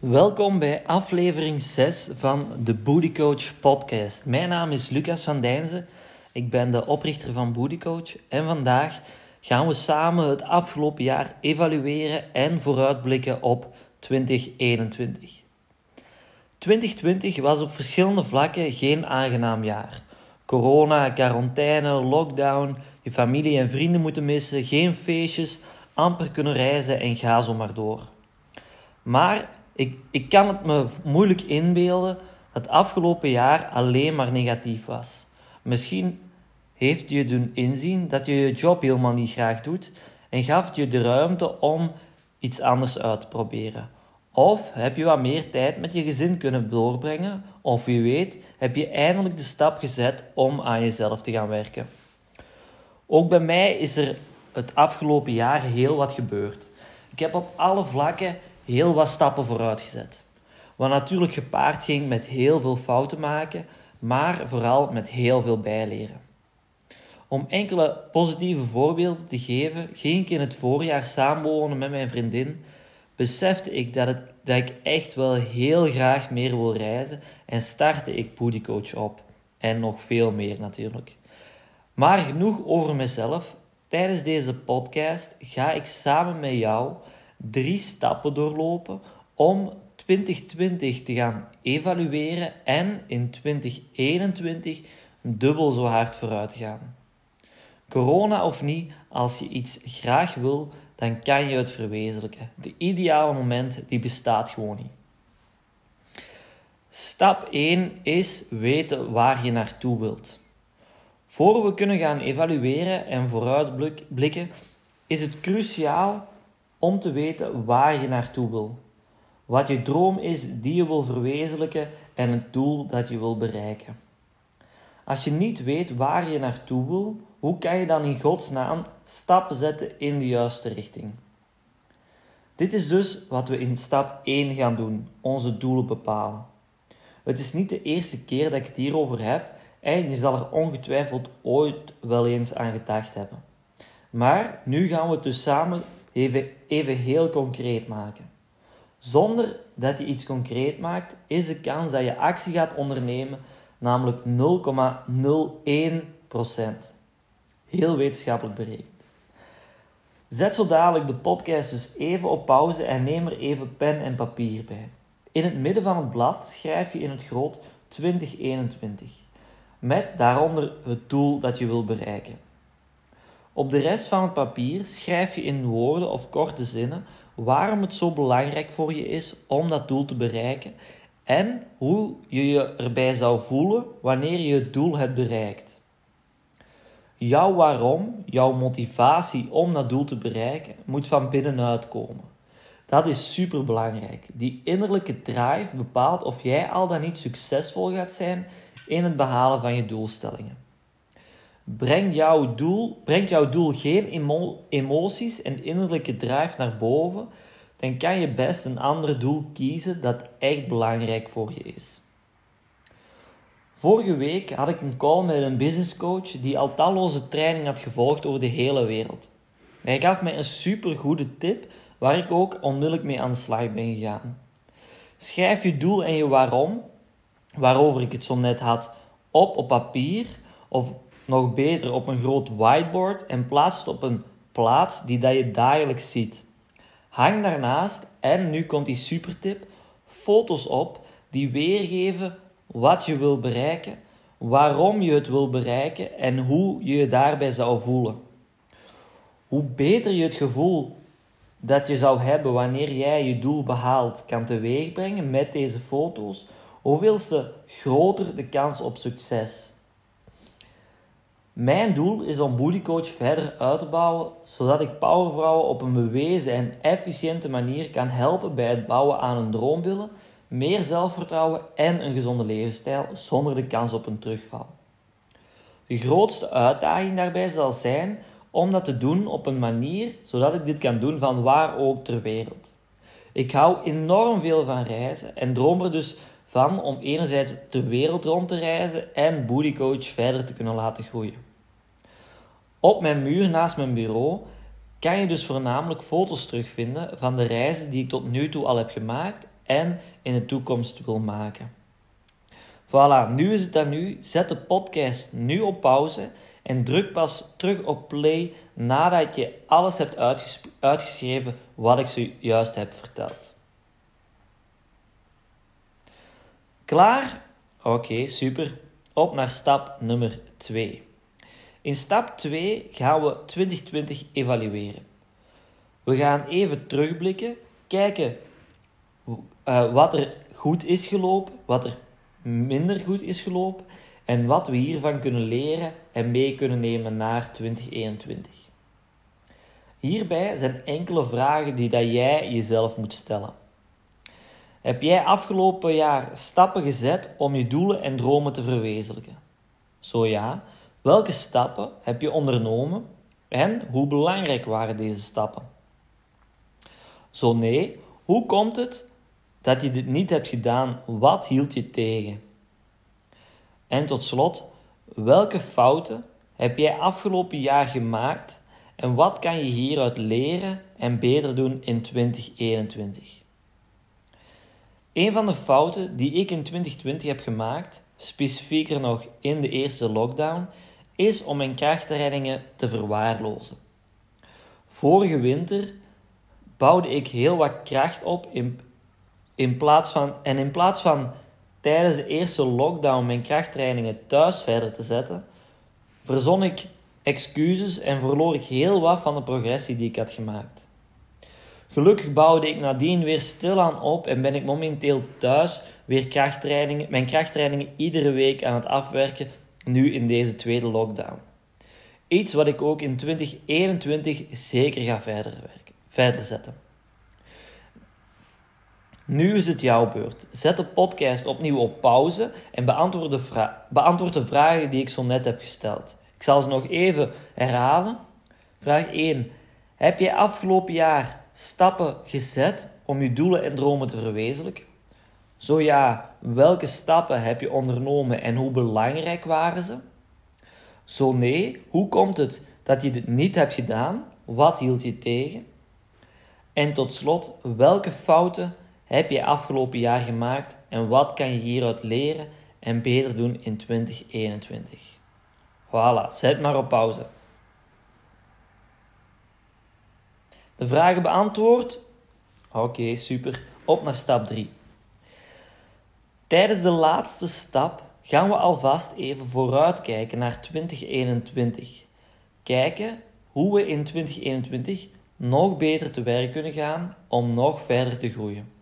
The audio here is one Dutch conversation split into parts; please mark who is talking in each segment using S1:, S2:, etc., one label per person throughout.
S1: Welkom bij aflevering 6 van de Booty Coach podcast. Mijn naam is Lucas van Dijnzen. Ik ben de oprichter van Booty Coach en vandaag gaan we samen het afgelopen jaar evalueren en vooruitblikken op 2021. 2020 was op verschillende vlakken geen aangenaam jaar. Corona, quarantaine, lockdown, je familie en vrienden moeten missen, geen feestjes, amper kunnen reizen en ga zo maar door. Maar ik, ik kan het me moeilijk inbeelden dat het afgelopen jaar alleen maar negatief was. Misschien heeft je doen inzien dat je je job helemaal niet graag doet en gaf je de ruimte om iets anders uit te proberen. Of heb je wat meer tijd met je gezin kunnen doorbrengen, of wie weet heb je eindelijk de stap gezet om aan jezelf te gaan werken. Ook bij mij is er het afgelopen jaar heel wat gebeurd. Ik heb op alle vlakken heel wat stappen vooruit gezet. Wat natuurlijk gepaard ging met heel veel fouten maken, maar vooral met heel veel bijleren. Om enkele positieve voorbeelden te geven, ging ik in het voorjaar samenwonen met mijn vriendin, besefte ik dat, ik echt wel heel graag meer wil reizen en startte ik Coach op. En nog veel meer natuurlijk. Maar genoeg over mezelf. Tijdens deze podcast ga ik samen met jou drie stappen doorlopen om 2020 te gaan evalueren en in 2021 dubbel zo hard vooruit te gaan. Corona of niet, als je iets graag wil, dan kan je het verwezenlijken. De ideale moment die bestaat gewoon niet. Stap 1 is weten waar je naartoe wilt. Voor we kunnen gaan evalueren en vooruitblikken, is het cruciaal om te weten waar je naartoe wil. Wat je droom is die je wil verwezenlijken en het doel dat je wil bereiken. Als je niet weet waar je naartoe wil, hoe kan je dan in godsnaam stappen zetten in de juiste richting? Dit is dus wat we in stap 1 gaan doen: onze doelen bepalen. Het is niet de eerste keer dat ik het hierover heb en je zal er ongetwijfeld ooit wel eens aan gedacht hebben. Maar nu gaan we het dus samen even, even heel concreet maken. Zonder dat je iets concreet maakt, is de kans dat je actie gaat ondernemen namelijk 0,01%. Heel wetenschappelijk berekend. Zet zo dadelijk de podcast dus even op pauze en neem er even pen en papier bij. In het midden van het blad schrijf je in het groot 2021, met daaronder het doel dat je wil bereiken. Op de rest van het papier schrijf je in woorden of korte zinnen waarom het zo belangrijk voor je is om dat doel te bereiken en hoe je je erbij zou voelen wanneer je het doel hebt bereikt. Jouw waarom, jouw motivatie om dat doel te bereiken, moet van binnenuit komen. Dat is super belangrijk. Die innerlijke drive bepaalt of jij al dan niet succesvol gaat zijn in het behalen van je doelstellingen. Brengt jouw doel, brengt jouw doel geen emoties en innerlijke drive naar boven, dan kan je best een ander doel kiezen dat echt belangrijk voor je is. Vorige week had ik een call met een business coach die al talloze trainingen had gevolgd over de hele wereld. Hij gaf mij een super goede tip waar ik ook onmiddellijk mee aan de slag ben gegaan. Schrijf je doel en je waarom, waarover ik het zo net had, op op papier of nog beter op een groot whiteboard en plaats het op een plaats die dat je dagelijks ziet. Hang daarnaast, en nu komt die supertip, foto's op die weergeven wat je wil bereiken, waarom je het wil bereiken en hoe je je daarbij zou voelen. Hoe beter je het gevoel dat je zou hebben wanneer jij je doel behaalt kan teweegbrengen met deze foto's, hoeveelste groter de kans op succes. Mijn doel is om Bootycoach verder uit te bouwen, zodat ik powervrouwen op een bewezen en efficiënte manier kan helpen bij het bouwen aan een droombeelden, meer zelfvertrouwen en een gezonde levensstijl zonder de kans op een terugval. De grootste uitdaging daarbij zal zijn om dat te doen op een manier zodat ik dit kan doen van waar ook ter wereld. Ik hou enorm veel van reizen en droom er dus van om enerzijds de wereld rond te reizen en Bootycoach verder te kunnen laten groeien. Op mijn muur naast mijn bureau kan je dus voornamelijk foto's terugvinden van de reizen die ik tot nu toe al heb gemaakt en in de toekomst wil maken. Voilà, nu is het aan u. Zet de podcast nu op pauze en druk pas terug op play nadat je alles hebt uitgeschreven wat ik zojuist heb verteld. Klaar? Oké, super. Op naar stap nummer 2. In stap 2 gaan we 2020 evalueren. We gaan even terugblikken, kijken uh, wat er goed is gelopen, wat er minder goed is gelopen en wat we hiervan kunnen leren en mee kunnen nemen naar 2021. Hierbij zijn enkele vragen die dat jij jezelf moet stellen. Heb jij afgelopen jaar stappen gezet om je doelen en dromen te verwezenlijken? Zo ja, welke stappen heb je ondernomen en hoe belangrijk waren deze stappen? Zo nee, hoe komt het dat je dit niet hebt gedaan? Wat hield je tegen? En tot slot, welke fouten heb jij afgelopen jaar gemaakt en wat kan je hieruit leren en beter doen in 2021? Een van de fouten die ik in 2020 heb gemaakt, specifieker nog in de eerste lockdown, is om mijn krachtreddingen te verwaarlozen. Vorige winter bouwde ik heel wat kracht op in, in plaats van, en in plaats van tijdens de eerste lockdown mijn krachttrainingen thuis verder te zetten, verzon ik excuses en verloor ik heel wat van de progressie die ik had gemaakt. Gelukkig bouwde ik nadien weer stilaan op en ben ik momenteel thuis weer krachttrainingen, mijn krachttrainingen iedere week aan het afwerken, nu in deze tweede lockdown. Iets wat ik ook in 2021 zeker ga verder, werken, verder zetten. Nu is het jouw beurt. Zet de podcast opnieuw op pauze en beantwoord de, beantwoord de vragen die ik zo net heb gesteld. Ik zal ze nog even herhalen. Vraag 1. Heb je afgelopen jaar stappen gezet om je doelen en dromen te verwezenlijken? Zo ja, welke stappen heb je ondernomen en hoe belangrijk waren ze? Zo nee, hoe komt het dat je dit niet hebt gedaan? Wat hield je tegen? En tot slot, welke fouten heb je afgelopen jaar gemaakt en wat kan je hieruit leren en beter doen in 2021? Voilà, zet maar op pauze. De vragen beantwoord? Oké, super. Op naar stap 3. Tijdens de laatste stap gaan we alvast even vooruitkijken naar 2021. Kijken hoe we in 2021 nog beter te werk kunnen gaan om nog verder te groeien.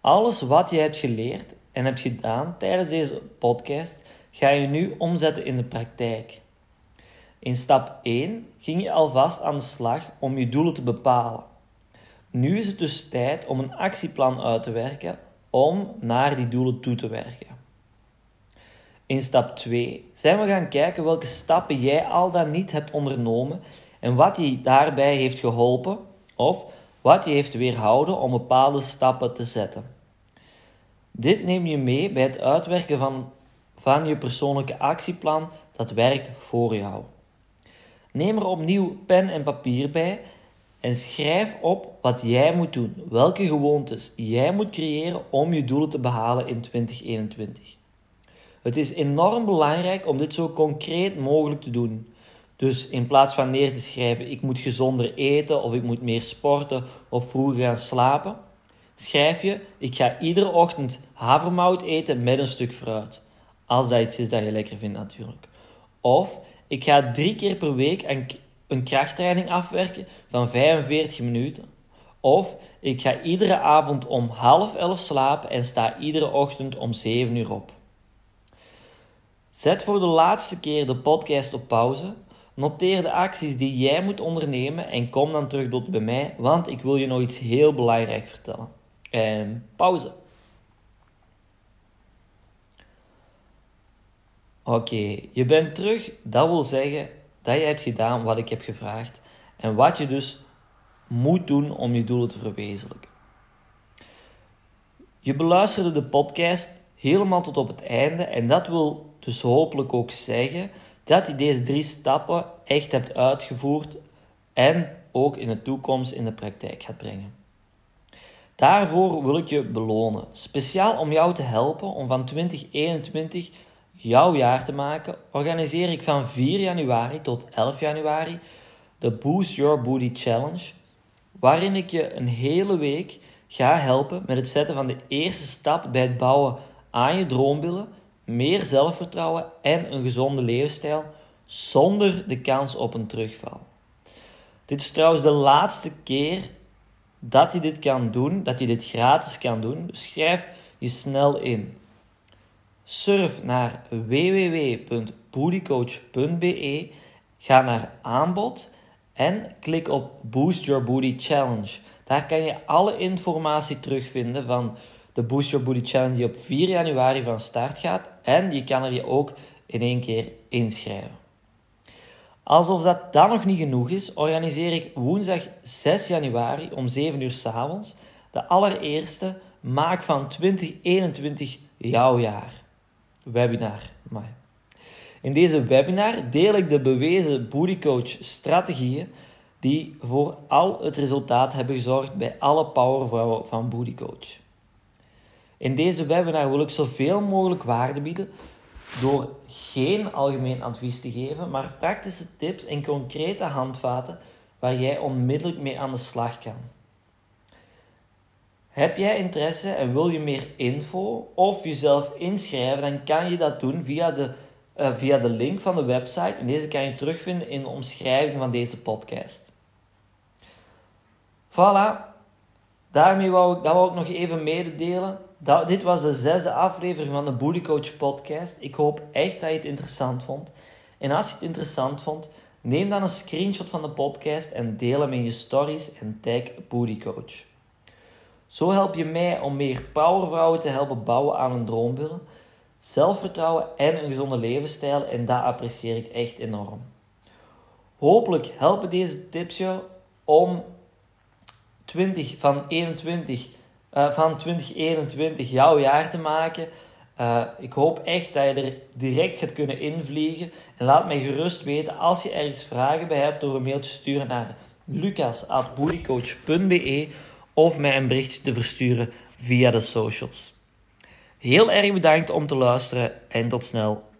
S1: Alles wat je hebt geleerd en hebt gedaan tijdens deze podcast ga je nu omzetten in de praktijk. In stap 1 ging je alvast aan de slag om je doelen te bepalen. Nu is het dus tijd om een actieplan uit te werken om naar die doelen toe te werken. In stap 2 zijn we gaan kijken welke stappen jij al dan niet hebt ondernomen en wat je daarbij heeft geholpen of wat je heeft weerhouden om bepaalde stappen te zetten. Dit neem je mee bij het uitwerken van, van je persoonlijke actieplan dat werkt voor jou. Neem er opnieuw pen en papier bij en schrijf op wat jij moet doen, welke gewoontes jij moet creëren om je doelen te behalen in 2021. Het is enorm belangrijk om dit zo concreet mogelijk te doen. Dus in plaats van neer te schrijven: ik moet gezonder eten of ik moet meer sporten of vroeger gaan slapen, schrijf je: ik ga iedere ochtend havermout eten met een stuk fruit. Als dat iets is dat je lekker vindt natuurlijk. Of ik ga drie keer per week een, krachttraining afwerken van 45 minuten. Of ik ga iedere avond om half elf slapen en sta iedere ochtend om 7 uur op. Zet voor de laatste keer de podcast op pauze. Noteer de acties die jij moet ondernemen en kom dan terug tot bij mij, want ik wil je nog iets heel belangrijk vertellen. En pauze. Oké, je bent terug. Dat wil zeggen dat je hebt gedaan wat ik heb gevraagd en wat je dus moet doen om je doelen te verwezenlijken. Je beluisterde de podcast helemaal tot op het einde en dat wil dus hopelijk ook zeggen dat je deze drie stappen echt hebt uitgevoerd en ook in de toekomst in de praktijk gaat brengen. Daarvoor wil ik je belonen. Speciaal om jou te helpen om van 2021 jouw jaar te maken, organiseer ik van 4 januari tot 11 januari de Boost Your Booty Challenge, waarin ik je een hele week ga helpen met het zetten van de eerste stap bij het bouwen aan je droombillen, meer zelfvertrouwen en een gezonde levensstijl zonder de kans op een terugval. Dit is trouwens de laatste keer dat je dit kan doen, dat je dit gratis kan doen. Dus schrijf je snel in. Surf naar www.bootycoach.be, ga naar aanbod en klik op Boost Your Booty Challenge. Daar kan je alle informatie terugvinden van de Boost Your Booty Challenge die op 4 januari van start gaat. En je kan er je ook in één keer inschrijven. Alsof dat dan nog niet genoeg is, organiseer ik woensdag 6 januari om 7 uur s avonds de allereerste Maak van 2021 jouw jaar webinar. In deze webinar deel ik de bewezen bodycoach strategieën die voor al het resultaat hebben gezorgd bij alle powervrouwen van Bodycoach. In deze webinar wil ik zoveel mogelijk waarde bieden door geen algemeen advies te geven, maar praktische tips en concrete handvaten waar jij onmiddellijk mee aan de slag kan. Heb jij interesse en wil je meer info of jezelf inschrijven, dan kan je dat doen via de, uh, via de link van de website. En deze kan je terugvinden in de omschrijving van deze podcast. Voilà, daarmee wou ik, dat wou nog even mededelen. Dat, dit was de zesde aflevering van de Booty Coach podcast. Ik hoop echt dat je het interessant vond. En als je het interessant vond, neem dan een screenshot van de podcast en deel hem in je stories en tag Booty Coach. Zo help je mij om meer powervrouwen te helpen bouwen aan hun droombeelden, zelfvertrouwen en een gezonde levensstijl en dat apprecieer ik echt enorm. Hopelijk helpen deze tips je om 20 van 21 uh, eh, van 2021 jouw jaar te maken. Uh, ik hoop echt dat je er direct gaat kunnen invliegen. En laat mij gerust weten als je ergens vragen bij hebt door een mailtje te sturen naar lucas.bodycoach.be of mij een berichtje te versturen via de socials. Heel erg bedankt om te luisteren en tot snel.